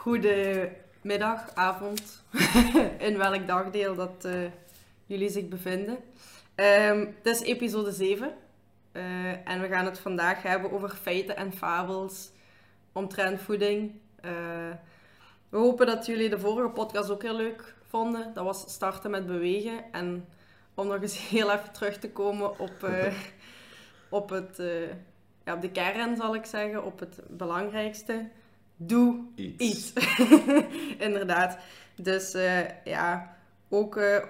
Goedemiddag, avond, in welk dagdeel dat eh, jullie zich bevinden. Ehm, het is episode 7 eh, en we gaan het vandaag hebben over feiten en fabels omtrent voeding. Eh, we hopen dat jullie de vorige podcast ook heel leuk vonden. Dat was starten met bewegen. En om nog eens heel even terug te komen op, op, het, ja, op de kern, zal ik zeggen, op het belangrijkste. Doe Iets. iets. Inderdaad. Dus eh, ja, ook eh,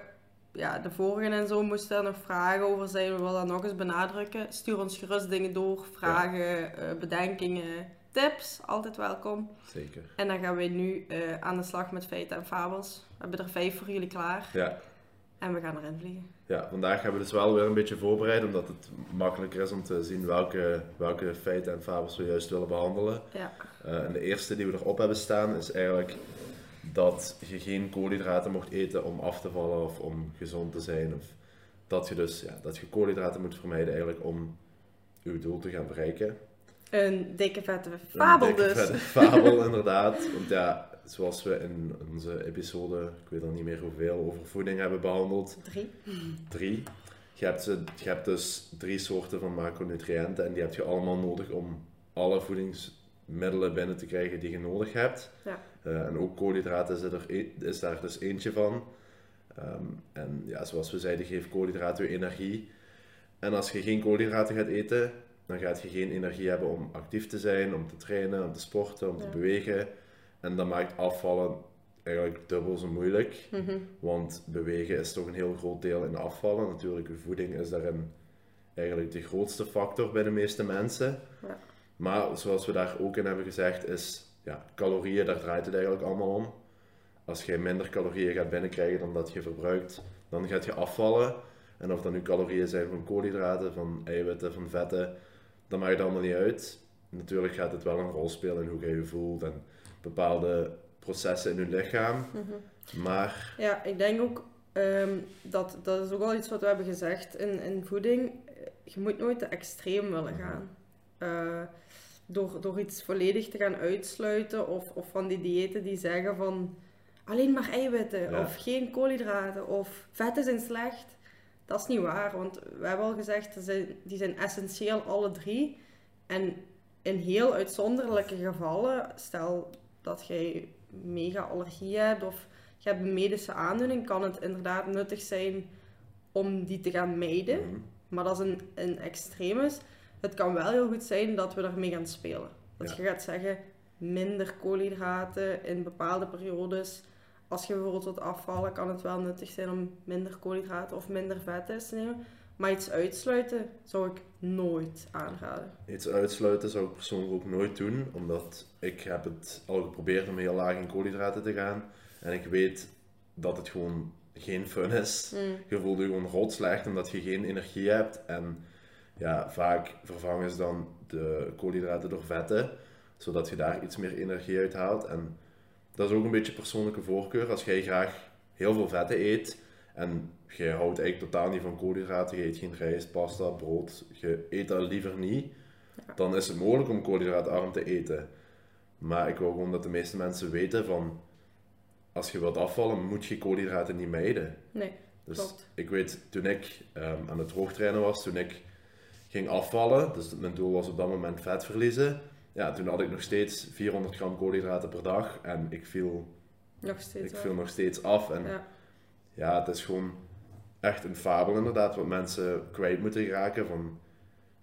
ja, de vorigen en zo moesten er nog vragen over zijn. We willen dat nog eens benadrukken. Stuur ons gerust dingen door, vragen, eh, bedenkingen, tips. Altijd welkom. Zeker. En dan gaan we nu aan de slag met feiten en fabels. We hebben er vijf voor jullie klaar. Ja. En we gaan erin vliegen. Ja, vandaag hebben we dus wel weer een beetje voorbereid, omdat het makkelijker is om te zien welke, welke feiten en fabels we juist willen behandelen. Ja. Eh, en de eerste die we erop hebben staan is eigenlijk dat je geen koolhydraten mocht eten om af te vallen of om gezond te zijn. Of dat je dus ja, dat je koolhydraten moet vermijden eigenlijk om je doel te gaan bereiken. Een dikke vette fabel Een dikke dus. vette fabel, inderdaad. Want ja, zoals we in onze episode, ik weet al niet meer hoeveel, over voeding hebben behandeld, Drie. drie. Je hebt, ze, je hebt dus drie soorten van macronutriënten en die heb je allemaal nodig om alle voedingsmiddelen binnen te krijgen die je nodig hebt. Ja. Eh, en ook koolhydraten is, er, e- is daar dus eentje van. Ehm, en ja, zoals we zeiden, geeft koolhydraten je energie. En als je geen koolhydraten gaat eten, dan gaat je geen energie hebben om actief te zijn, om te trainen, om te sporten, om Ja. te bewegen. En dat maakt afvallen eigenlijk dubbel zo moeilijk. Mhm. Want bewegen is toch een heel groot deel in afvallen. Natuurlijk, voeding is daarin eigenlijk de grootste factor bij de meeste mensen. Ja. Maar zoals we daar ook in hebben gezegd, is ja, calorieën, daar draait het eigenlijk allemaal om. Als je minder calorieën gaat binnenkrijgen dan dat je verbruikt, dan gaat je afvallen. En of dat nu calorieën zijn van koolhydraten, van eiwitten, van vetten, dat maakt allemaal niet uit. Natuurlijk gaat het wel een rol spelen in hoe je je voelt en bepaalde processen in je lichaam. Mhm. Maar Ja, ik denk ook ehm, dat dat is ook al iets wat we hebben gezegd in, in voeding. Je moet nooit te extreem willen gaan. Eh, door, door iets volledig te gaan uitsluiten of, of van die diëten die zeggen van alleen maar eiwitten Ja. of geen koolhydraten of vetten zijn slecht. Dat is niet waar, want we hebben al gezegd, die zijn essentieel alle drie. En in heel uitzonderlijke gevallen, stel dat jij mega allergie hebt of je hebt een medische aandoening, kan het inderdaad nuttig zijn om die te gaan mijden. Mhm. Maar dat is een, een extremis. Het kan wel heel goed zijn dat we ermee gaan spelen. Dat Ja. je gaat zeggen, minder koolhydraten in bepaalde periodes. Als je bijvoorbeeld wilt afvallen, kan het wel nuttig zijn om minder koolhydraten of minder vetten te nemen. Maar iets uitsluiten zou ik nooit aanraden. Iets uitsluiten zou ik persoonlijk ook nooit doen, omdat ik heb het al geprobeerd om heel laag in koolhydraten te gaan. En ik weet dat het gewoon geen fun is. Mm. Je voelt je gewoon rot slecht omdat je geen energie hebt. En ja, vaak vervangen ze dan de koolhydraten door vetten, zodat je daar iets meer energie uit haalt. En dat is ook een beetje persoonlijke voorkeur. Als jij graag heel veel vetten eet en je houdt eigenlijk totaal niet van koolhydraten, je eet geen rijst, pasta, brood, je eet dat liever niet, dan is het mogelijk om koolhydraatarm te eten. Maar ik wil gewoon dat de meeste mensen weten van, als je wilt afvallen, moet je koolhydraten niet mijden. Nee, Dus Klopt. ik weet, toen ik ehm, aan het hoogtrainen was, toen ik ging afvallen, dus mijn doel was op dat moment vet verliezen, ja, toen had ik nog steeds 400 gram koolhydraten per dag en ik viel, nog steeds ik wel. viel nog steeds af. En Ja. Ja, het is gewoon echt een fabel inderdaad, wat mensen kwijt moeten raken van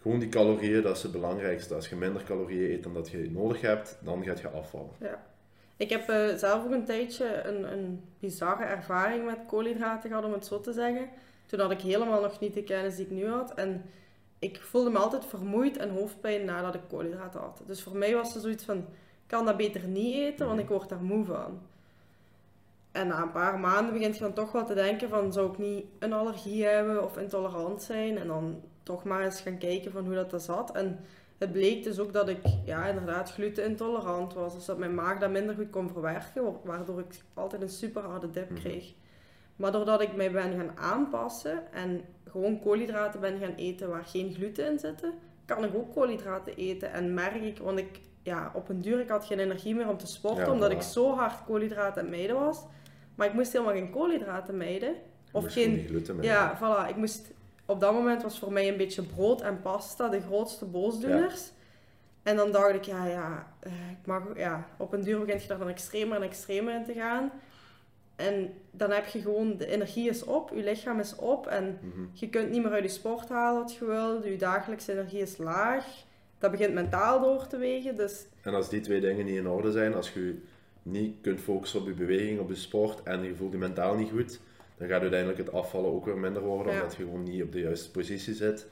gewoon die calorieën, dat is het belangrijkste. Als je minder calorieën eet dan dat je nodig hebt, dan gaat je afvallen. Ja. Ik heb eh, zelf ook een tijdje een, een bizarre ervaring met koolhydraten gehad, om het zo te zeggen. Toen had ik helemaal nog niet de kennis die ik nu had. En ik voelde me altijd vermoeid en hoofdpijn nadat ik koolhydraten had. Dus voor mij was er zoiets van, ik kan dat beter niet eten, want ik word daar moe van. En na een paar maanden begint je dan toch wel te denken van, zou ik niet een allergie hebben of intolerant zijn? En dan toch maar eens gaan kijken van hoe dat, dat zat. En het bleek dus ook dat ik ja, inderdaad glutenintolerant was. Dus dat mijn maag dat minder goed kon verwerken, wa- waardoor ik altijd een super harde dip Mhm. kreeg. Maar doordat ik mij ben gaan aanpassen en gewoon koolhydraten ben gaan eten waar geen gluten in zitten, kan ik ook koolhydraten eten. En merk ik, want ik ja, op een duur, ik had geen energie meer om te sporten, Ja, omdat voilà. ik zo hard koolhydraten aan het was. Maar ik moest helemaal geen koolhydraten mijden. Of geen... gluten. Ja, voilà. Ik moest... Op dat moment was voor mij een beetje brood en pasta de grootste boosdoeners. En dan dacht ik, ja, ja, eh, ik mag, ja, op een duur begint je daar dan extremer en extremer in te gaan. En dan heb je gewoon, de energie is op, je lichaam is op en Mhm. je kunt niet meer uit je sport halen wat je wil. Je dagelijkse energie is laag. Dat begint mentaal door te wegen, dus En als die twee dingen niet in orde zijn, als je niet kunt focussen op je beweging, op je sport en je voelt je mentaal niet goed, dan gaat uiteindelijk het afvallen ook weer minder worden, Ja. omdat je gewoon niet op de juiste positie zit.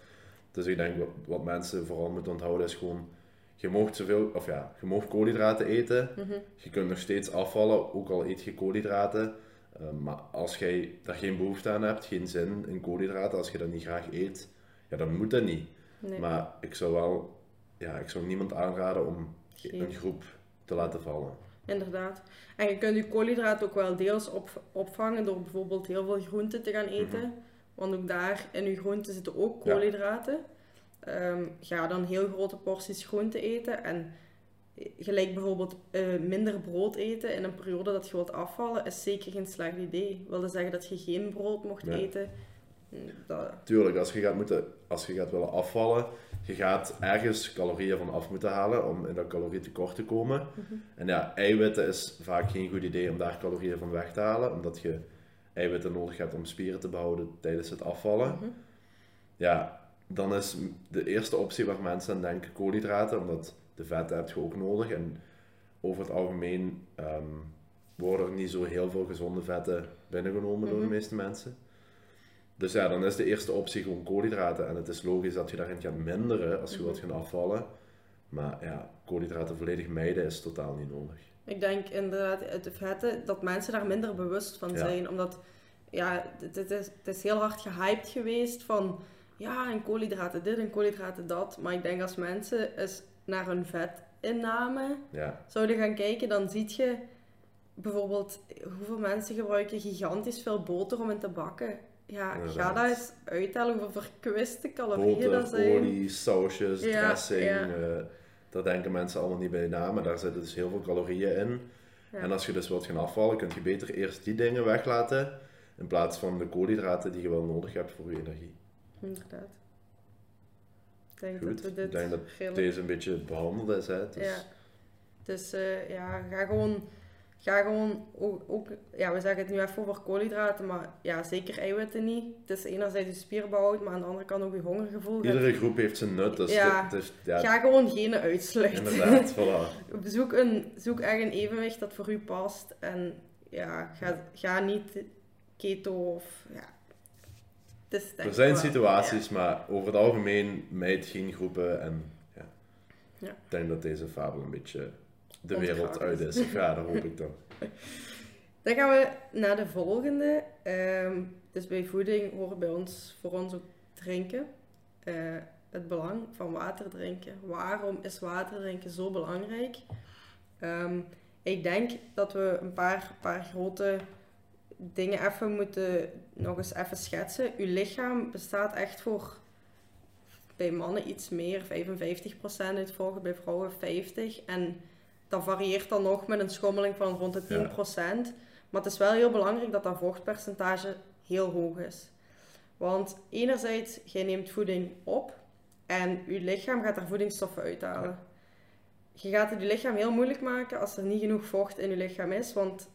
Dus ik denk wat, wat mensen vooral moeten onthouden is gewoon, je mag zoveel, of ja, je mag koolhydraten eten, mhm. je kunt nog steeds afvallen, ook al eet je koolhydraten. Eh, maar als jij daar geen behoefte aan hebt, geen zin in koolhydraten, als je dat niet graag eet, ja, dan moet dat niet. nee. Maar ik zou wel, ja, ik zou niemand aanraden om Geen. een groep te laten vallen. Inderdaad. En je kunt je koolhydraten ook wel deels op, opvangen door bijvoorbeeld heel veel groenten te gaan eten. Want ook daar in je groenten zitten ook Ja. koolhydraten. Ehm, ga dan heel grote porties groenten eten. En gelijk bijvoorbeeld eh, minder brood eten in een periode dat je wilt afvallen, is zeker geen slecht idee. Dat wil zeggen dat je geen brood mocht Ja. eten. Dat, Tuurlijk, als je gaat, moeten, als je gaat willen afvallen, je gaat ergens calorieën van af moeten halen om in dat calorietekort te komen. Mhm. En ja, eiwitten is vaak geen goed idee om daar calorieën van weg te halen, omdat je eiwitten nodig hebt om spieren te behouden tijdens het afvallen. Mhm. Ja, dan is de eerste optie waar mensen aan denken koolhydraten, omdat de vetten heb je ook nodig. En over het algemeen ehm, worden er niet zo heel veel gezonde vetten binnengenomen door de Mhm. meeste mensen. Dus ja, dan is de eerste optie gewoon koolhydraten. En het is logisch dat je daarin gaat minderen als je Mhm. wilt gaan afvallen. Maar ja, koolhydraten volledig mijden is totaal niet nodig. Ik denk inderdaad uit de vetten dat mensen daar minder bewust van Ja. zijn. Omdat ja, het, het is, het is heel hard gehyped geweest van ja, en koolhydraten dit en koolhydraten dat. Maar ik denk als mensen eens naar hun vetinname Ja, zouden gaan kijken, dan zie je bijvoorbeeld hoeveel mensen gebruiken gigantisch veel boter om in te bakken. Ja, ga dat eens uittellen hoeveel verkwiste calorieën dat zijn. olie, sausjes, Ja, dressing. ja. eh, daar denken mensen allemaal niet bij na, maar daar zitten dus heel veel calorieën in. Ja. En als je dus wilt gaan afvallen, kun je beter eerst die dingen weglaten. In plaats van de koolhydraten die je wel nodig hebt voor je energie. Inderdaad. Ik denk Goed, dat we dit ik denk dat Deze een beetje behandeld is. Hè? Dus, Ja. Dus eh, ja, ga gewoon, ga gewoon ook, ook, ja, we zeggen het nu even over koolhydraten, maar ja, zeker eiwitten niet. Het is enerzijds je spierbouw, maar aan de andere kant ook je hongergevoel. Iedere groep heeft zijn nut, dus Ja. Ga gewoon geen uitsluiten. inderdaad, voilà. zoek, een, zoek echt een evenwicht dat voor u past. En ja, ga, ga niet keto of ja. Het is denk Er zijn wel- situaties, maar over het algemeen mijd geen groepen. En ja, Ja. ik denk dat deze fabel een beetje de wereld uit is. is. Ja, dat hoop ik dan. Dan gaan we naar de volgende. Ehm, dus bij voeding horen bij ons voor ons ook drinken. Eh, het belang van water drinken. Waarom is water drinken zo belangrijk? Ehm, ik denk dat we een paar, paar grote dingen even moeten nog eens even schetsen. Uw lichaam bestaat echt voor bij mannen iets meer, 55% uit volgen, bij vrouwen 50%. En dat varieert dan nog met een schommeling van rond de 10%. Maar het is wel heel belangrijk dat dat vochtpercentage heel hoog is. Want enerzijds, jij neemt voeding op en je lichaam gaat er voedingsstoffen uithalen. Je gaat het je lichaam heel moeilijk maken als er niet genoeg vocht in je lichaam is. Want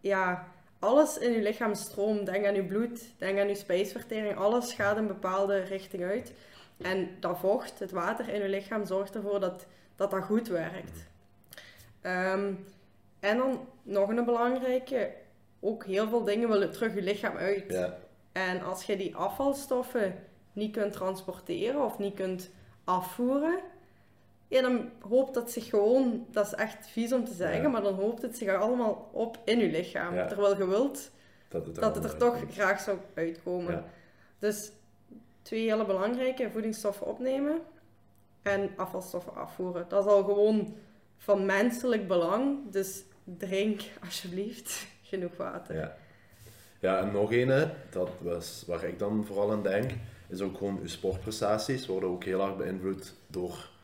ja, alles in je lichaam stroomt. Denk aan je bloed, denk aan je spijsvertering. Alles gaat een bepaalde richting uit. En dat vocht, het water in je lichaam, zorgt ervoor dat dat, dat goed werkt. Ehm, en dan nog een belangrijke, ook heel veel dingen willen terug je lichaam uit. Ja, En als je die afvalstoffen niet kunt transporteren of niet kunt afvoeren, ja, dan hoopt dat zich gewoon, dat is echt vies om te zeggen, Ja. maar dan hoopt het zich allemaal op in je lichaam. Ja. Terwijl je wilt dat het er, dat het er toch graag zou uitkomen. Dus twee hele belangrijke voedingsstoffen opnemen en afvalstoffen afvoeren. Dat is al gewoon van menselijk belang. Dus drink alsjeblieft genoeg water. Ja. ja, en nog een, dat was waar ik dan vooral aan denk, is ook gewoon uw sportprestaties worden ook heel erg beïnvloed door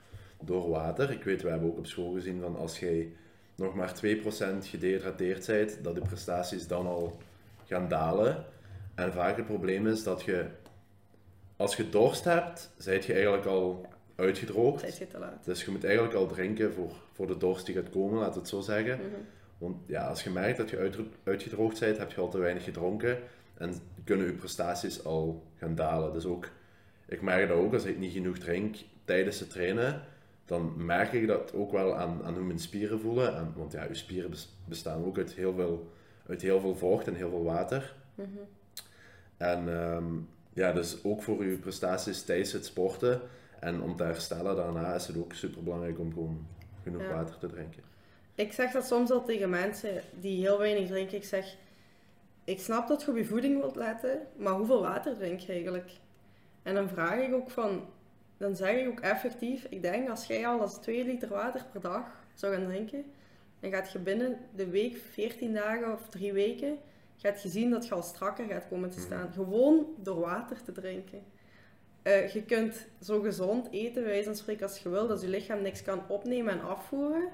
door water. Ik weet, we hebben ook op school gezien van als jij nog maar 2% gedehydrateerd bent, dat de prestaties dan al gaan dalen. En vaak het probleem is dat je, als je dorst hebt, zijt je eigenlijk al uitgedroogd. Te laat. Dus je moet eigenlijk al drinken voor, voor de dorst die gaat komen, laat het zo zeggen. Mhm. Want ja, als je merkt dat je uit, uitgedroogd bent, heb je al te weinig gedronken en kunnen je prestaties al gaan dalen. Dus ook, ik merk dat ook als ik niet genoeg drink tijdens het trainen, dan merk ik dat ook wel aan, aan hoe mijn spieren voelen. En, want ja, je spieren bes- bestaan ook uit heel veel, uit heel veel vocht en heel veel water. Mhm. En ehm, ja, dus ook voor je prestaties tijdens het sporten en om te herstellen daarna is het ook super belangrijk om gewoon genoeg Ja. water te drinken. Ik zeg dat soms al tegen mensen die heel weinig drinken. Ik zeg, ik snap dat je op je voeding wilt letten, maar hoeveel water drink je eigenlijk? En dan vraag ik ook van, dan zeg ik ook effectief, ik denk als jij al eens 2 liter water per dag zou gaan drinken, dan gaat je binnen de week, 14 dagen of 3 weken, gaat je zien dat je al strakker gaat komen te staan. Gewoon door water te drinken. Eh, je kunt zo gezond eten, wijze van spreken, als je wil, dat je lichaam niks kan opnemen en afvoeren,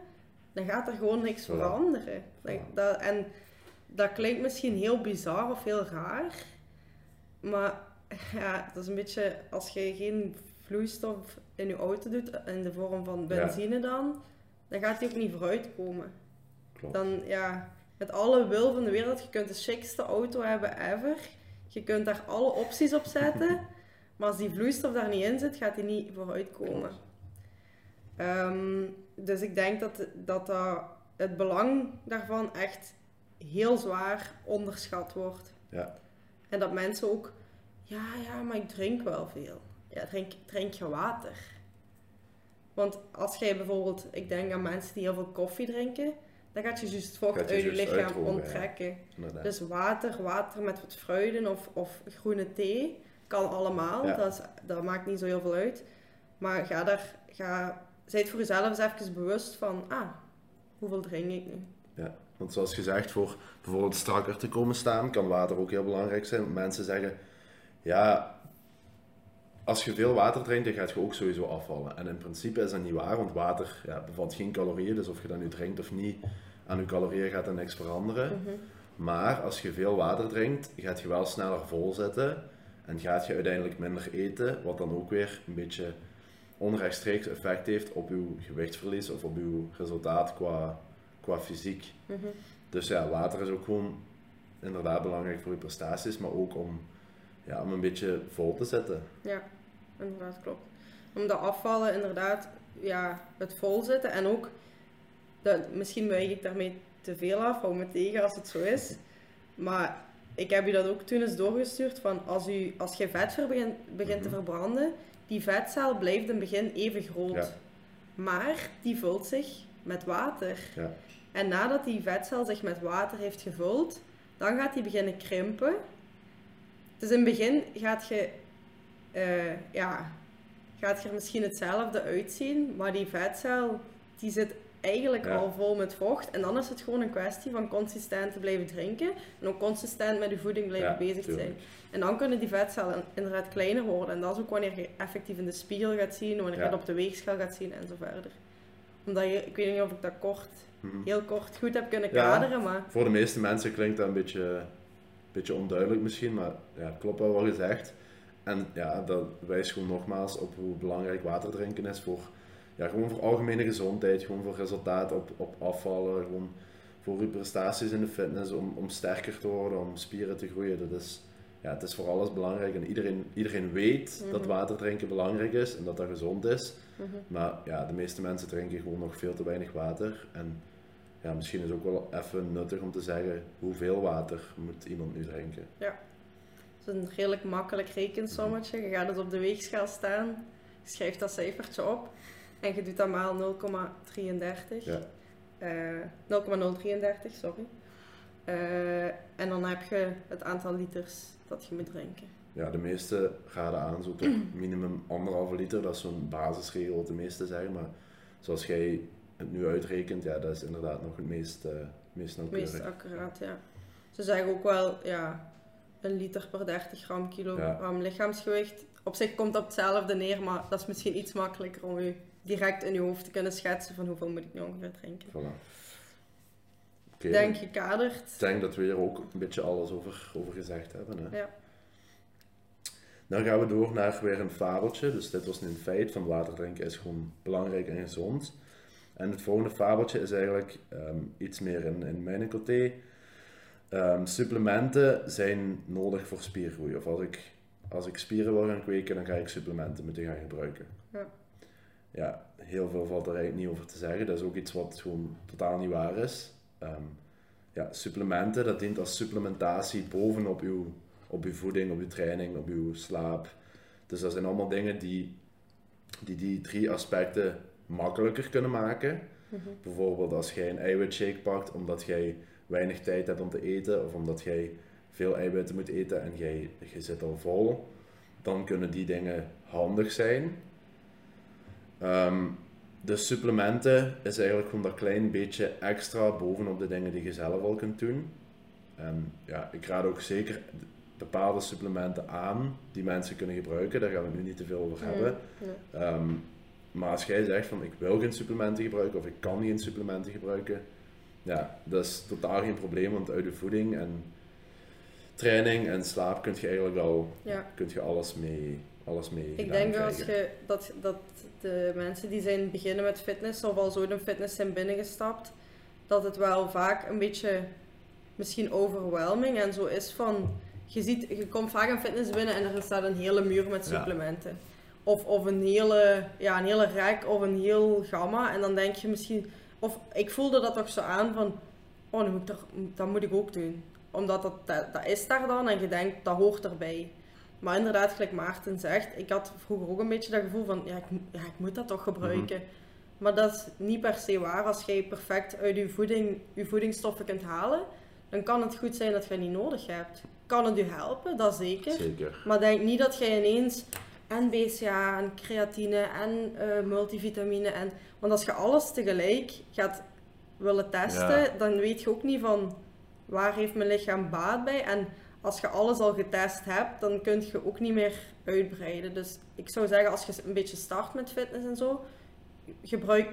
dan gaat er gewoon niks veranderen. Dat, en dat klinkt misschien heel bizar of heel raar, maar ja, dat is een beetje als je geen vloeistof in je auto doet, in de vorm van benzine dan, dan gaat die ook niet vooruitkomen. Klopt. Dan ja, met alle wil van de wereld, je kunt de chicste auto hebben ever, je kunt daar alle opties op zetten, maar als die vloeistof daar niet in zit, gaat die niet vooruitkomen. Ehm, dus ik denk dat, dat dat het belang daarvan echt heel zwaar onderschat wordt. Ja. En dat mensen ook, ja, ja, maar ik drink wel veel. Ja, drink, drink je water. Want als jij bijvoorbeeld, ik denk aan mensen die heel veel koffie drinken, dan gaat je juist vocht je uit je lichaam ja. onttrekken. Dus water, water met wat fruiten of, of groene thee, kan allemaal. Ja. Dat, is, dat maakt niet zo heel veel uit. Maar ga daar, ga, zijt voor jezelf eens even bewust van, ah, hoeveel drink ik nu? Ja, want zoals gezegd, voor bijvoorbeeld strakker te komen staan, kan water ook heel belangrijk zijn. Mensen zeggen, ja, als je veel water drinkt, dan gaat je ook sowieso afvallen. En in principe is dat niet waar, want water ja, bevat geen calorieën, dus of je dat nu drinkt of niet, aan je calorieën gaat er niks veranderen. Mhm. Maar als je veel water drinkt, gaat je wel sneller vol zitten en gaat je uiteindelijk minder eten, wat dan ook weer een beetje onrechtstreeks effect heeft op je gewichtsverlies of op je resultaat qua, qua fysiek. Mhm. Dus ja, water is ook gewoon inderdaad belangrijk voor je prestaties, maar ook om, ja, om een beetje vol te zetten. Ja, inderdaad, klopt. Om dat afvallen, inderdaad, ja, het volzitten en ook, dat, misschien weig ik daarmee te veel af, hou me tegen als het zo is. Maar ik heb u dat ook toen eens doorgestuurd van als, u, als je vet begint, begint te Mhm. verbranden, die vetcel blijft in het begin even groot. Ja. Maar die vult zich met water. Ja. En nadat die vetcel zich met water heeft gevuld, dan gaat die beginnen krimpen. Dus in het begin gaat je, eh, ja, gaat je er misschien hetzelfde uitzien, maar die vetcel die zit eigenlijk Ja. al vol met vocht. En dan is het gewoon een kwestie van consistent te blijven drinken en ook consistent met je voeding blijven Ja, bezig tuurlijk. zijn. En dan kunnen die vetcellen inderdaad kleiner worden. En dat is ook wanneer je effectief in de spiegel gaat zien, wanneer je het op de weegschaal gaat zien en zo verder. Omdat je, ik weet niet of ik dat kort, Mhm. heel kort goed heb kunnen kaderen, maar Voor de meeste mensen klinkt dat een beetje, beetje onduidelijk misschien, maar ja, het klopt wel wat gezegd. En ja, dat wijst gewoon nogmaals op hoe belangrijk water drinken is voor, ja, gewoon voor algemene gezondheid, gewoon voor resultaat op, op afvallen, gewoon voor je prestaties in de fitness, om, om sterker te worden, om spieren te groeien. Dat is, ja, het is voor alles belangrijk en iedereen, iedereen weet dat Mhm. water drinken belangrijk is en dat dat gezond is. mhm. Maar ja, de meeste mensen drinken gewoon nog veel te weinig water. En ja, misschien is het ook wel even nuttig om te zeggen hoeveel water moet iemand nu drinken. het is een redelijk makkelijk rekensommetje. Je gaat dus op de weegschaal staan, schrijft dat cijfertje op en je doet dat maal 0,33. Ja. Eh, 0,033, sorry. Eh, en dan heb je het aantal liters dat je moet drinken. Ja, de meeste raden aan zo minimum anderhalve liter. Dat is zo'n basisregel wat de meeste zeggen. Maar zoals jij het nu uitrekent, ja, dat is inderdaad nog het meest, eh meest Het nauwkeurig. meest accuraat, ja. Ze zeggen ook wel, ja, een liter per 30 gram kilogram lichaamsgewicht. Op zich komt dat op hetzelfde neer, maar dat is misschien iets makkelijker om je direct in je hoofd te kunnen schetsen van hoeveel moet ik nu ongeveer drinken. Voilà. Denk Ik gekaderd. denk dat we hier ook een beetje alles over, over gezegd hebben. Hè? Ja. Dan gaan we door naar weer een fabeltje. Dus dit was een feit van water drinken is gewoon belangrijk en gezond. En het volgende fabeltje is eigenlijk ehm, iets meer in, in mijn côté. Ehm, supplementen zijn nodig voor spiergroei. Of als ik, als ik spieren wil gaan kweken, dan ga ik supplementen moeten gaan gebruiken. Ja. Ja, heel veel valt er eigenlijk niet over te zeggen. Dat is ook iets wat gewoon totaal niet waar is. Ehm, ja, supplementen, dat dient als supplementatie bovenop uw, op uw voeding, op uw training, op uw slaap. Dus dat zijn allemaal dingen die die, die drie aspecten makkelijker kunnen maken. Mhm. Bijvoorbeeld als jij een eiwitshake pakt omdat jij weinig tijd hebt om te eten of omdat jij veel eiwitten moet eten en jij, je zit al vol, dan kunnen die dingen handig zijn. Ehm, de supplementen is eigenlijk gewoon dat klein beetje extra bovenop de dingen die je zelf al kunt doen. En ja, ik raad ook zeker bepaalde supplementen aan die mensen kunnen gebruiken. Daar gaan we nu niet te veel over hebben. Ehm, maar als jij zegt van ik wil geen supplementen gebruiken of ik kan geen supplementen gebruiken, ja, dat is totaal geen probleem, want uit de voeding en training en slaap kun je eigenlijk al Ja. kunt je alles mee, alles mee Ik denk dat als je dat, dat de mensen die zijn beginnen met fitness of al zo in fitness zijn binnengestapt, dat het wel vaak een beetje misschien overwhelming en zo is van je ziet, je komt vaak een fitness binnen en er staat een hele muur met Ja. supplementen. Of, of een hele, ja, een hele rek of een heel gamma. En dan denk je misschien, of ik voelde dat toch zo aan van, oh, dan moet ik dat moet ik ook doen. Omdat dat, dat, dat is daar dan en je denkt, dat hoort erbij. Maar inderdaad, gelijk Maarten zegt, ik had vroeger ook een beetje dat gevoel van, ja, ik, ja, ik moet dat toch gebruiken. Maar dat is niet per se waar. Als jij perfect uit je voeding je voedingsstoffen kunt halen, dan kan het goed zijn dat je niet nodig hebt. Kan het u helpen, dat zeker. Zeker. Maar denk niet dat jij ineens en BCA en creatine en eh, multivitamine en... Want als je alles tegelijk gaat willen testen, Ja. dan weet je ook niet van waar heeft mijn lichaam baat bij. En als je alles al getest hebt, dan kun je ook niet meer uitbreiden. Dus ik zou zeggen, als je een beetje start met fitness en zo, gebruik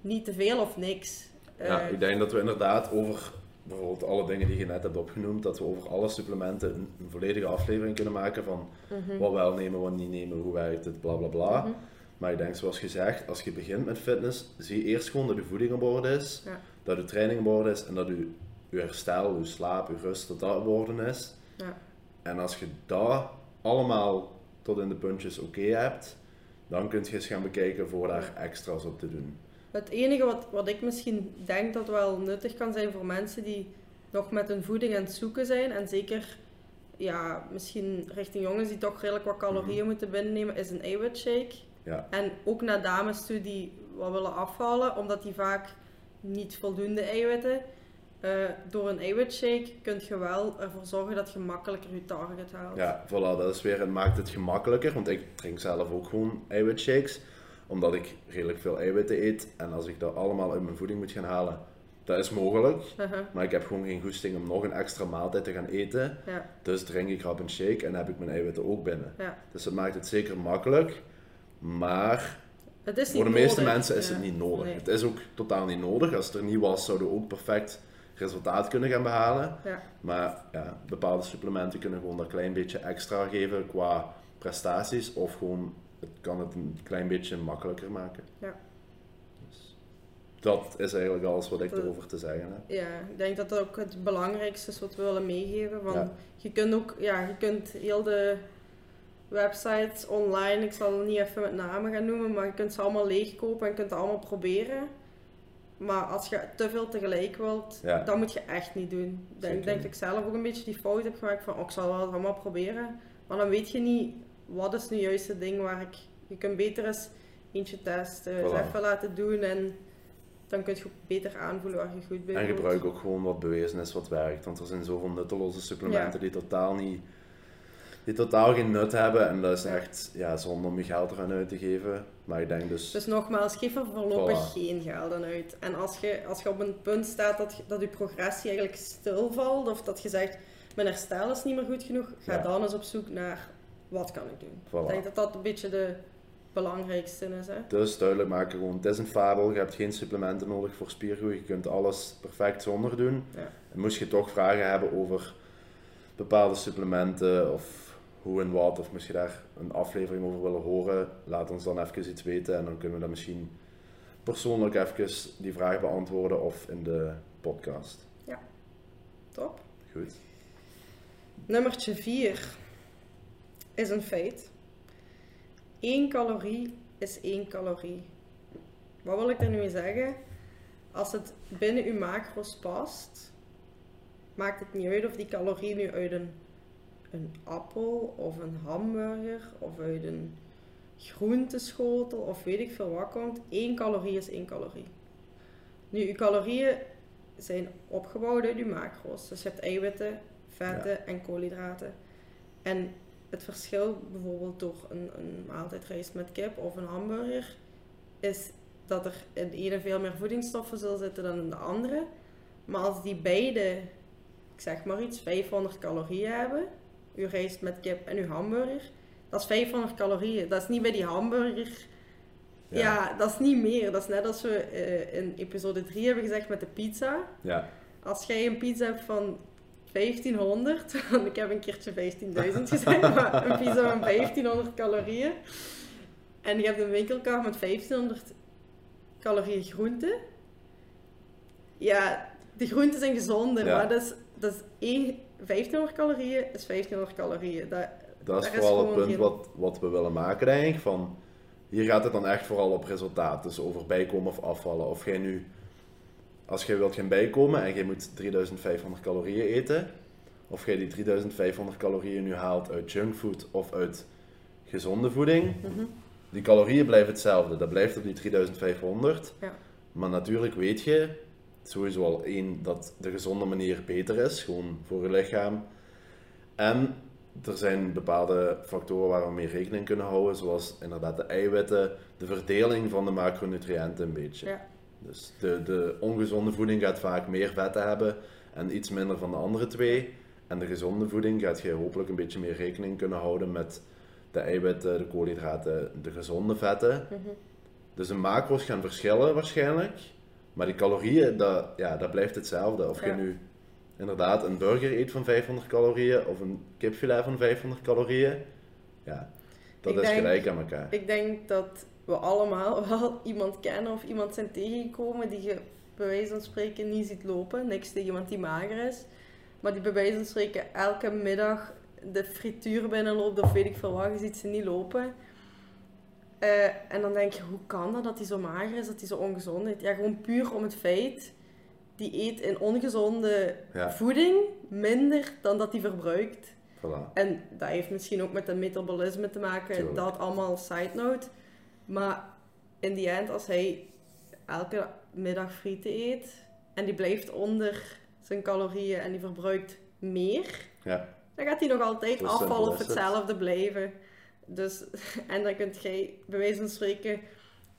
niet te veel of niks. Ja, Eh, ik denk dat we inderdaad over bijvoorbeeld alle dingen die je net hebt opgenoemd, dat we over alle supplementen een, volledige aflevering kunnen maken van mhm, wat wel nemen, wat niet nemen, hoe werkt het, bla bla bla. mhm. Maar ik denk zoals gezegd, als je begint met fitness, zie eerst gewoon dat je voeding op orde is, Ja. dat je training op orde is en dat je, je herstel, je slaap, je rust, dat dat op orde is. Ja. En als je dat allemaal tot in de puntjes oké hebt, dan kun je eens gaan bekijken voor daar extra's op te doen. Het enige wat, wat ik misschien denk dat wel nuttig kan zijn voor mensen die nog met hun voeding aan het zoeken zijn, en zeker ja, misschien richting jongens die toch redelijk wat calorieën moeten binnennemen, is een eiwitshake. Ja. En ook naar dames toe die wat willen afvallen, omdat die vaak niet voldoende eiwitten. Eh, door een eiwitshake kun je wel ervoor zorgen dat je makkelijker je target haalt. Ja, voilà, dat is weer, het maakt het gemakkelijker, want ik drink zelf ook gewoon eiwitshakes, omdat ik redelijk veel eiwitten eet. En als ik dat allemaal uit mijn voeding moet gaan halen, dat is mogelijk. Uh-huh, Maar ik heb gewoon geen goesting om nog een extra maaltijd te gaan eten. ja, Dus drink ik rap een shake en heb ik mijn eiwitten ook binnen. ja. Dus dat maakt het zeker makkelijk. Maar Het is voor de niet meeste nodig. mensen is Ja. het niet nodig. Nee. Het is ook totaal niet nodig. Als het er niet was, zouden we ook perfect resultaat kunnen gaan behalen. Ja. Maar ja, bepaalde supplementen kunnen gewoon dat klein beetje extra geven qua prestaties. Of gewoon, het kan het een klein beetje makkelijker maken. Ja. Dus dat is eigenlijk alles wat ik erover te zeggen heb. Ja, ik denk dat dat ook het belangrijkste is wat we willen meegeven. Ja. Je kunt ook, ja, je kunt heel de websites online, ik zal het niet even met namen gaan noemen, maar je kunt ze allemaal leegkopen en je kunt het allemaal proberen. Maar als je te veel tegelijk wilt, Ja. dat moet je echt niet doen. Ik denk, denk dat ik zelf ook een beetje die fout heb gemaakt van, oh, ik zal wel allemaal proberen. Maar dan weet je niet, wat is nu juist het ding waar ik... Je kunt beter eens eentje testen, eens Voilà. even laten doen en dan kun je beter aanvoelen waar je goed bij En gebruik ook gewoon wat bewezen is wat werkt. Want er zijn zoveel nutteloze supplementen Ja. die totaal niet... Die totaal geen nut hebben. En dat is echt ja, zonde om je geld eraan uit te geven. Maar ik denk dus... Dus nogmaals, geef er voorlopig Voilà. geen geld aan uit. En als je, als je op een punt staat dat, je- dat je progressie eigenlijk stilvalt, of dat je zegt, mijn herstel is niet meer goed genoeg, ga Ja. dan eens op zoek naar, wat kan ik doen? Voilà. Ik denk dat dat een beetje de belangrijkste is. Hè? Dus duidelijk maken gewoon, het is een fabel, je hebt geen supplementen nodig voor spiergroei, je kunt alles perfect zonder doen. Ja. En moest je toch vragen hebben over bepaalde supplementen of hoe en wat, of moest je daar een aflevering over willen horen, laat ons dan even iets weten en dan kunnen we dat misschien persoonlijk even die vraag beantwoorden of in de podcast. Top. Goed. Nummertje 4 is een feit. 1 calorie is 1 calorie. Wat wil ik daar nu mee zeggen? Als het binnen uw macro's past, maakt het niet uit of die calorie nu uit een, een appel of een hamburger of uit een groenteschotel of weet ik veel wat komt. 1 calorie is 1 calorie. Nu, uw calorieën zijn opgebouwd uit uw macro's. Dus je hebt eiwitten, vetten en koolhydraten. En het verschil bijvoorbeeld door een, een maaltijd rijst met kip of een hamburger is dat er in de ene veel meer voedingsstoffen zullen zitten dan in de andere. Maar als die beide, ik zeg maar iets, 500 calorieën hebben, uw rijst met kip en uw hamburger, dat is 500 calorieën. Dat is niet bij die hamburger. Ja, Ja. dat is niet meer. Dat is net als we eh, in episode 3 hebben gezegd met de pizza. Ja, Als jij een pizza hebt van 1500, want ik heb een keertje 15.000 gezegd, maar een pizza van 1500 calorieën. En je hebt een winkelkar met 1500 calorieën groente. Ja, de groenten zijn gezonder, Ja. maar dat is, dat is één, 1500 calorieën is 1500 calorieën. Dat, dat is vooral het punt geen- wat, wat we willen maken, denk ik. Van, hier gaat het dan echt vooral op resultaat. Dus over bijkomen of afvallen. Of jij nu, als jij wilt gaan bijkomen en jij moet 3500 calorieën eten. Of jij die 3500 calorieën nu haalt uit junkfood of uit gezonde voeding. Mhm. Die calorieën blijven hetzelfde. Dat blijft op die 3500. Ja. Maar natuurlijk weet je sowieso al één dat de gezonde manier beter is, gewoon voor je lichaam. En er zijn bepaalde factoren waar we mee rekening kunnen houden, zoals inderdaad de eiwitten, de verdeling van de macronutriënten een beetje. Ja. Dus de, de ongezonde voeding gaat vaak meer vetten hebben en iets minder van de andere twee. En de gezonde voeding gaat je hopelijk een beetje meer rekening kunnen houden met de eiwitten, de koolhydraten, de gezonde vetten. Mhm. Dus de macro's gaan verschillen waarschijnlijk, maar die calorieën, dat, ja, dat blijft hetzelfde. Of Ja. je nu inderdaad een burger eet van 500 calorieën of een kipfilet van 500 calorieën, ja, dat Ik is denk- gelijk aan elkaar. Ik denk dat we allemaal wel iemand kennen of iemand zijn tegengekomen die je bij wijze van spreken niet ziet lopen. Niks tegen iemand die mager is. Maar die bij wijze van spreken elke middag de frituur binnenloopt of weet ik veel wat. Je ziet ze niet lopen. Eh, en dan denk je, hoe kan dat dat hij zo mager is, dat hij zo ongezond is? Ja, gewoon puur om het feit, die eet in ongezonde Ja, voeding minder dan dat hij verbruikt. voilà. En dat heeft misschien ook met het metabolisme te maken, Tuurlijk. dat allemaal side note. Maar in die end, als hij elke middag frieten eet en die blijft onder zijn calorieën en die verbruikt meer, Ja, dan gaat hij nog altijd afvallen of hetzelfde blijven. Dus, en dan kunt jij bij wijze van spreken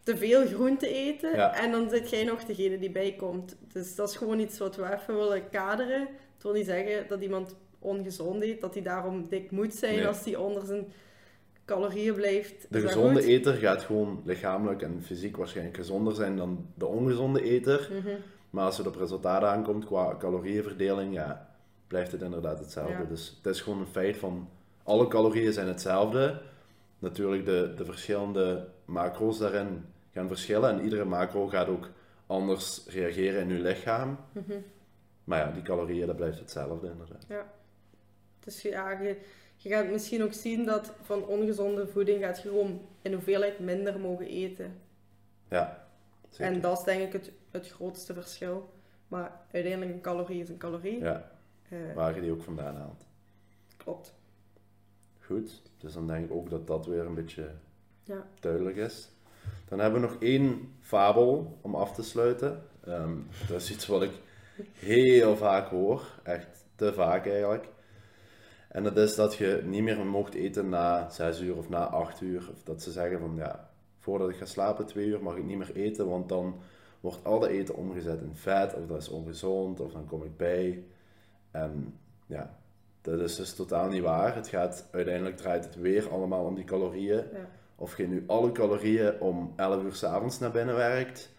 te veel groente eten Ja. en dan zit jij nog degene die bijkomt. Dus dat is gewoon iets wat we even willen kaderen. Het wil niet zeggen dat iemand ongezond eet, dat hij daarom dik moet zijn Nee. als hij onder zijn calorieën blijft. de gezonde eter gaat gewoon lichamelijk en fysiek waarschijnlijk gezonder zijn dan de ongezonde eter. Mhm. Maar als het op resultaten aankomt qua calorieënverdeling, ja, blijft het inderdaad hetzelfde. Ja. Dus het is gewoon een feit van alle calorieën zijn hetzelfde. Natuurlijk de, de verschillende macro's daarin gaan verschillen en iedere macro gaat ook anders reageren in je lichaam. Mhm. Maar ja, die calorieën, dat blijft hetzelfde inderdaad. Dus ja, je, je gaat misschien ook zien dat van ongezonde voeding gaat je gewoon in hoeveelheid minder mogen eten. Ja, zeker. En dat is denk ik het, het grootste verschil. Maar uiteindelijk een calorie is een calorie. Ja, Eh, waar je die ook vandaan haalt. klopt. Goed, dus dan denk ik ook dat dat weer een beetje Ja. duidelijk is. Dan hebben we nog één fabel om af te sluiten. Ehm, dat is iets wat ik heel vaak hoor, echt te vaak eigenlijk. En dat is dat je niet meer mocht eten na 6 uur of na 8 uur. Of dat ze zeggen van ja, voordat ik ga slapen, 2 uur, mag ik niet meer eten, want dan wordt al dat eten omgezet in vet, of dat is ongezond, of dan kom ik bij. En ja, dat is dus totaal niet waar. Het gaat, uiteindelijk draait het weer allemaal om die calorieën Ja. of je nu alle calorieën om 11 uur s avonds naar binnen werkt,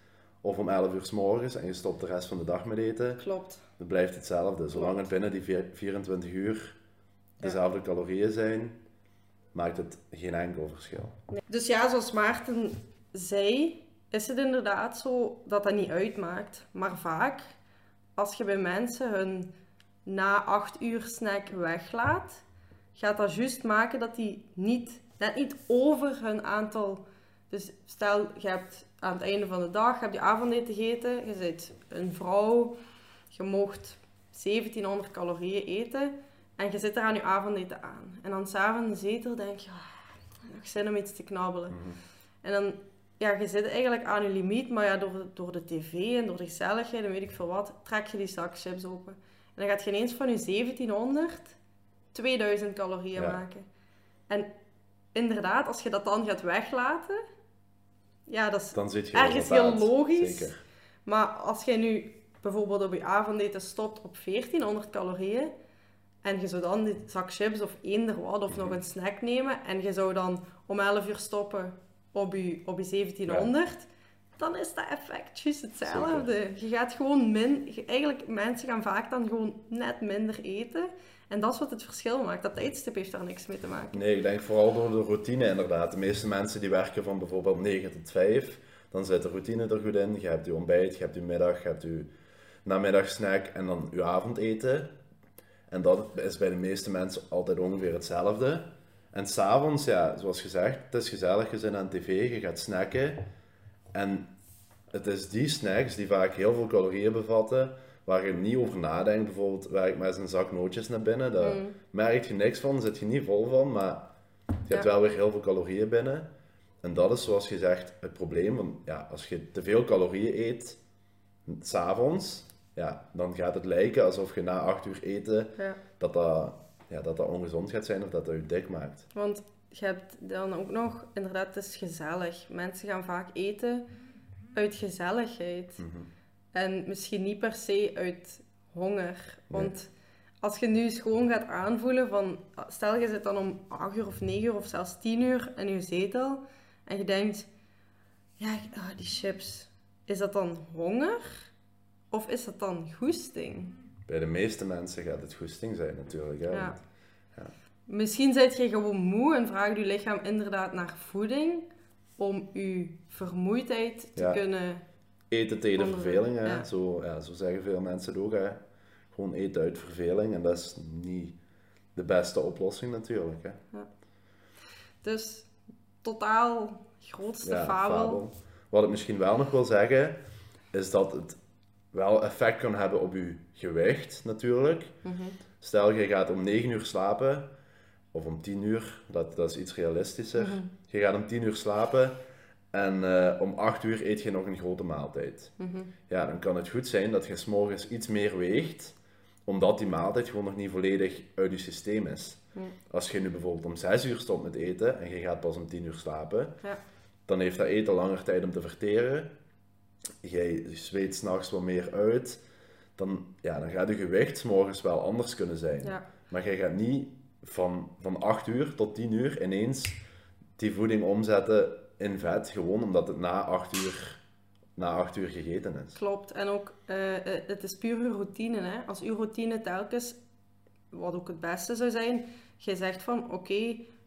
of om 11 uur s morgens en je stopt de rest van de dag met eten, Klopt. dan blijft hetzelfde. Zolang Klopt. het binnen die vier- 24 uur dezelfde calorieën zijn, maakt het geen enkel verschil. Dus ja, zoals Maarten zei, is het inderdaad zo dat dat niet uitmaakt. Maar vaak, als je bij mensen hun na acht uur snack weglaat, gaat dat juist maken dat die niet, net niet over hun aantal... Dus stel, je hebt aan het einde van de dag, je hebt je avondeten gegeten, je bent een vrouw, je mocht 1700 calorieën eten en je zit er aan je avondeten aan. En dan s'avonds zetel denk je, ah, nog zin om iets te knabbelen. En dan, ja, je zit eigenlijk aan je limiet, maar ja, door, door de tv en door de gezelligheid en weet ik veel wat, trek je die zak chips open. En dan gaat je ineens van je 1700 2000 calorieën Ja. maken. En inderdaad, als je dat dan gaat weglaten, ja, dat is Dan zit je ergens heel logisch. Zeker. Maar als jij nu bijvoorbeeld op je avondeten stopt op 1400 calorieën en je zou dan die zak chips of eender wat of nog een snack nemen en je zou dan om 11 uur stoppen op je, op je 1700, dan is dat effect juist hetzelfde. Je gaat gewoon min... eigenlijk, mensen gaan vaak dan gewoon net minder eten. En dat is wat het verschil maakt. Dat tijdstip heeft daar niks mee te maken. Nee, ik denk vooral door de routine inderdaad. De meeste mensen die werken van bijvoorbeeld 9 tot 5, dan zit de routine er goed in. Je hebt je ontbijt, je hebt je middag, je hebt je namiddagsnack en dan je avondeten. En dat is bij de meeste mensen altijd ongeveer hetzelfde. En s'avonds, ja, zoals gezegd, het is gezellig, je zit aan tv, je gaat snacken. En het is die snacks die vaak heel veel calorieën bevatten, waar je niet over nadenkt. Bijvoorbeeld, werk met een zak nootjes naar binnen, daar Mm. merk je niks van, zit je niet vol van, maar je hebt wel weer heel veel calorieën binnen. En dat is zoals je zegt het probleem. Want ja, als je te veel calorieën eet, s'avonds, ja, dan gaat het lijken alsof je na 8 uur eten, Ja. dat dat, ja, dat, dat ongezond gaat zijn of dat dat je dik maakt. Want je hebt dan ook nog, inderdaad, het is gezellig. Mensen gaan vaak eten uit gezelligheid. Mhm. En misschien niet per se uit honger. Want als je nu eens gewoon gaat aanvoelen van... Stel, je zit dan om 8 uur of 9 uur of zelfs 10 uur in je zetel. En je denkt... Ja, ah, die chips. Is dat dan honger? Of is dat dan goesting? Bij de meeste mensen gaat het goesting zijn natuurlijk. Hè? Ja. Want Misschien zit je gewoon moe en vraagt je lichaam inderdaad naar voeding... om je vermoeidheid te Ja. kunnen... Eten tegen de verveling, hè? ja. Zo, ja, zo zeggen veel mensen het ook. Hè? Gewoon eten uit verveling en dat is niet de beste oplossing natuurlijk. Hè? Dus totaal grootste Ja, fabel. Wat ik misschien wel nog wil zeggen, is dat het wel effect kan hebben op je gewicht natuurlijk. Mhm. Stel, je gaat om 9 uur slapen, of om 10 uur, dat, dat is iets realistischer. Mhm. Je gaat om 10 uur slapen en eh, om 8 uur eet je nog een grote maaltijd. Mhm. Ja, dan kan het goed zijn dat je s'morgens iets meer weegt, omdat die maaltijd gewoon nog niet volledig uit je systeem is. Als je nu bijvoorbeeld om 6 uur stopt met eten en je gaat pas om 10 uur slapen, Ja. dan heeft dat eten langer tijd om te verteren. Jij zweet s'nachts wat meer uit. Dan, ja, dan gaat je gewicht 's morgens wel anders kunnen zijn. Ja. Maar jij gaat niet van, van 8 uur tot 10 uur ineens die voeding omzetten in vet, gewoon omdat het na 8 uur, na 8 uur gegeten is. Klopt. En ook, eh, eh, het is puur uw routine. Hè? Als uw routine telkens, wat ook het beste zou zijn, je zegt van, oké,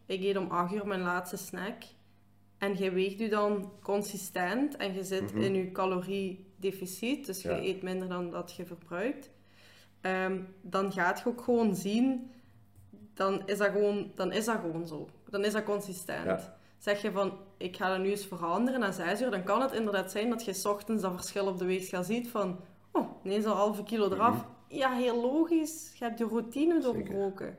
ik eet om 8 uur mijn laatste snack. En je weegt u dan consistent en je zit Mhm. in je caloriedeficit, dus je Ja. eet minder dan dat je verbruikt. Ehm, dan gaat je ook gewoon zien, dan is dat gewoon, dan is dat gewoon zo. Dan is dat consistent. Ja. Zeg je van, ik ga dat nu eens veranderen na 6 uur, dan kan het inderdaad zijn dat je 's ochtends dat verschil op de weegschaal ziet van, oh, ineens een halve kilo eraf. Mhm. Ja, heel logisch. Je hebt je routine Zeker. doorbroken.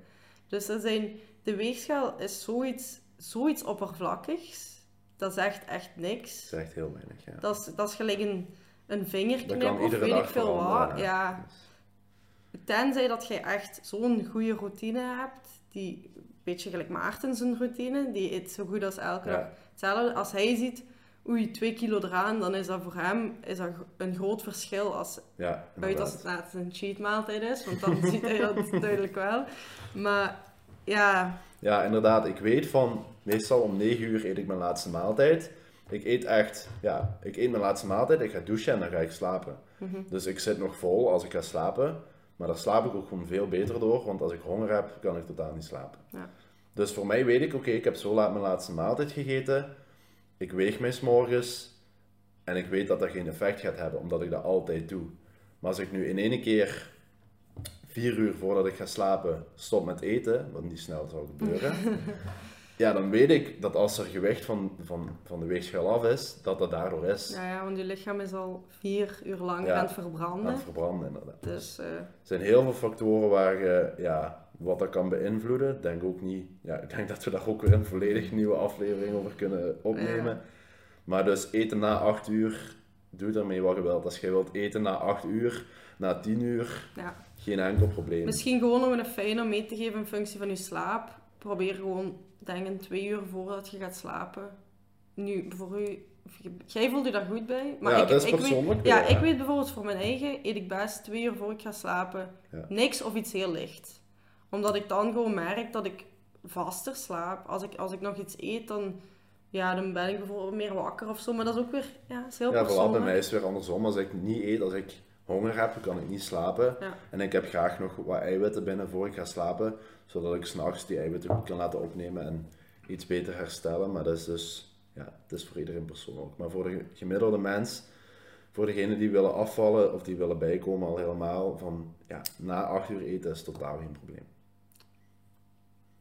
Dus dat zijn, de weegschaal is zoiets, zoiets oppervlakkigs. Dat zegt echt niks. Dat is echt heel weinig, ja. Dat is, dat is gelijk een, een Dat vingerknip kan of weet ik veel wat. Ja, Dus- Tenzij dat je echt zo'n goede routine hebt, die een beetje gelijk Maarten zijn routine, die eet zo goed als elke Ja. dag hetzelfde. Als hij ziet, oei, twee kilo eraan, dan is dat voor hem is dat een groot verschil. Als, Ja, buiten als het, het een cheat maaltijd is, want dan ziet hij dat duidelijk wel. Maar ja, Ja, inderdaad. Ik weet van, meestal om 9 uur eet ik mijn laatste maaltijd. Ik eet echt, ja, ik eet mijn laatste maaltijd, ik ga douchen en dan ga ik slapen. Mhm. Dus ik zit nog vol als ik ga slapen. Maar daar slaap ik ook gewoon veel beter door, want als ik honger heb, kan ik totaal niet slapen. Ja. Dus voor mij weet ik, oké, ik heb zo laat mijn laatste maaltijd gegeten. Ik weeg mij 's morgens en ik weet dat dat geen effect gaat hebben, omdat ik dat altijd doe. Maar als ik nu in één keer vier uur voordat ik ga slapen stop met eten, wat niet snel zou gebeuren, ja, dan weet ik dat als er gewicht van, van, van de weegschaal af is, dat dat daardoor is. ja, ja, want je lichaam is al vier uur lang Ja, aan het verbranden. Aan het verbranden, inderdaad. Dus eh, Er zijn heel veel factoren waar je, ja, wat dat kan beïnvloeden. Ik denk ook niet, ja, ik denk dat we daar ook weer een volledig nieuwe aflevering over kunnen opnemen. Ja. Maar dus eten na 8 uur, doe ermee wat je wilt. Als je wilt eten na 8 uur, na 10 uur, ja. geen enkel probleem. Misschien gewoon om een fijn om mee te geven in functie van je slaap. Probeer gewoon, denk ik, twee uur voordat je gaat slapen. Nu, voor u, jij voelt je daar goed bij. Maar Ja, ik, dat is ik weet, persoonlijk ja, weer, ik ja. weet bijvoorbeeld voor mijn eigen, eet ik best twee uur voor ik ga slapen. Ja. Niks of iets heel licht. Omdat ik dan gewoon merk dat ik vaster slaap. Als ik, als ik nog iets eet, dan, ja, dan ben ik bijvoorbeeld meer wakker of zo. Maar dat is ook weer, ja, is heel Ja, vooral persoonlijk. bij mij is het weer andersom. Als ik niet eet, als ik honger heb, kan ik niet slapen. Ja. En ik heb graag nog wat eiwitten binnen voor ik ga slapen, zodat ik s'nachts die eiwitten goed kan laten opnemen en iets beter herstellen. Maar dat is dus, ja, het is voor iedereen persoonlijk. Maar voor de gemiddelde mens, voor degenen die willen afvallen of die willen bijkomen al helemaal, van ja, na 8 uur eten is totaal geen probleem.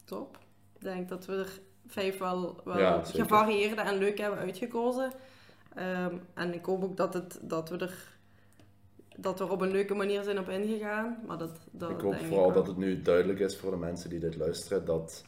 Top. Ik denk dat we er vijf wel, wel Ja, gevarieerde en leuk hebben uitgekozen. Ehm, en ik hoop ook dat, het, dat we er dat we er op een leuke manier zijn op ingegaan. Maar dat, dat ik hoop vooral dat het nu duidelijk is voor de mensen die dit luisteren, dat,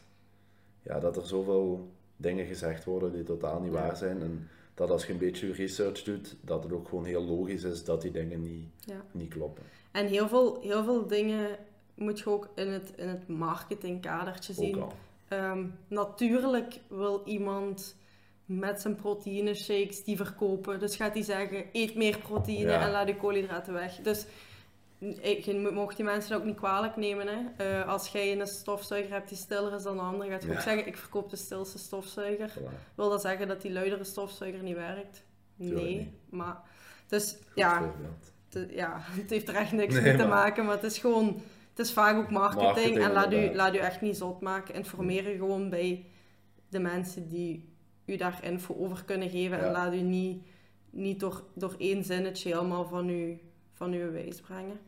ja, dat er zoveel dingen gezegd worden die totaal niet Ja. waar zijn. En dat als je een beetje research doet, dat het ook gewoon heel logisch is dat die dingen niet, Ja. niet kloppen. En heel veel, heel veel dingen moet je ook in het, in het marketingkadertje zien. Ehm, natuurlijk wil iemand met zijn proteïne shakes die verkopen. Dus gaat hij zeggen, eet meer proteïne Ja. en laat je koolhydraten weg. Dus ik, je mocht die mensen ook niet kwalijk nemen. Hè. Eh, als jij een stofzuiger hebt die stiller is dan de andere, gaat je ook zeggen, ik verkoop de stilste stofzuiger. Voilà. Wil dat zeggen dat die luidere stofzuiger niet werkt? Nee, niet. maar... Dus Goed ja, te- ja, het heeft er echt niks Nee, mee te maar- maken, maar het is gewoon, het is vaak ook marketing, Marketing, en laat u, laat u echt niet zot maken. Informeer je gewoon bij de mensen die u daar info over kunnen geven en laat u niet, niet door, door één zinnetje helemaal van u, van uw wijs brengen.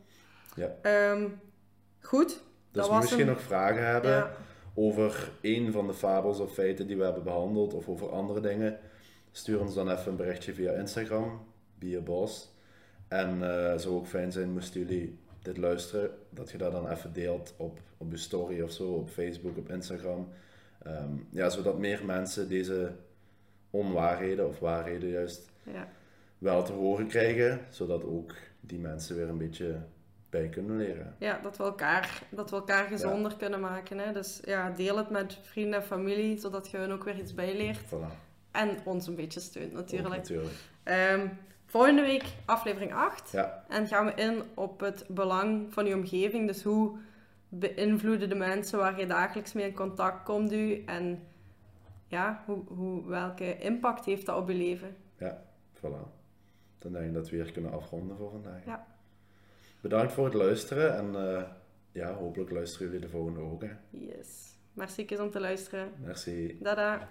Ja. Ehm, goed. Dus Dat was moest je hem. nog vragen hebben Ja. over één van de fabels of feiten die we hebben behandeld, of over andere dingen, stuur ons dan even een berichtje via Instagram, BeABoss. En eh het zou ook fijn zijn moesten jullie dit luisteren, dat je dat dan even deelt op, op je story of zo, op Facebook, op Instagram. Ehm, ja, zodat meer mensen deze onwaarheden of waarheden juist Ja. wel te horen krijgen, zodat ook die mensen weer een beetje bij kunnen leren. ja, dat we elkaar, dat we elkaar gezonder kunnen maken. Hè? Dus ja, deel het met vrienden en familie, zodat je hun ook weer iets bijleert. Voilà. En ons een beetje steunt Ook natuurlijk. natuurlijk. Ehm, volgende week aflevering 8. Ja. En gaan we in op het belang van je omgeving. Dus hoe beïnvloeden de mensen waar je dagelijks mee in contact komt u? En ja, hoe, hoe, welke impact heeft dat op je leven? Voilà. Dan denk ik dat we hier kunnen afronden voor vandaag. Ja. Bedankt voor het luisteren en eh, ja, hopelijk luisteren jullie de volgende ook. Hè. Yes. Merci om te luisteren. Merci. Dada.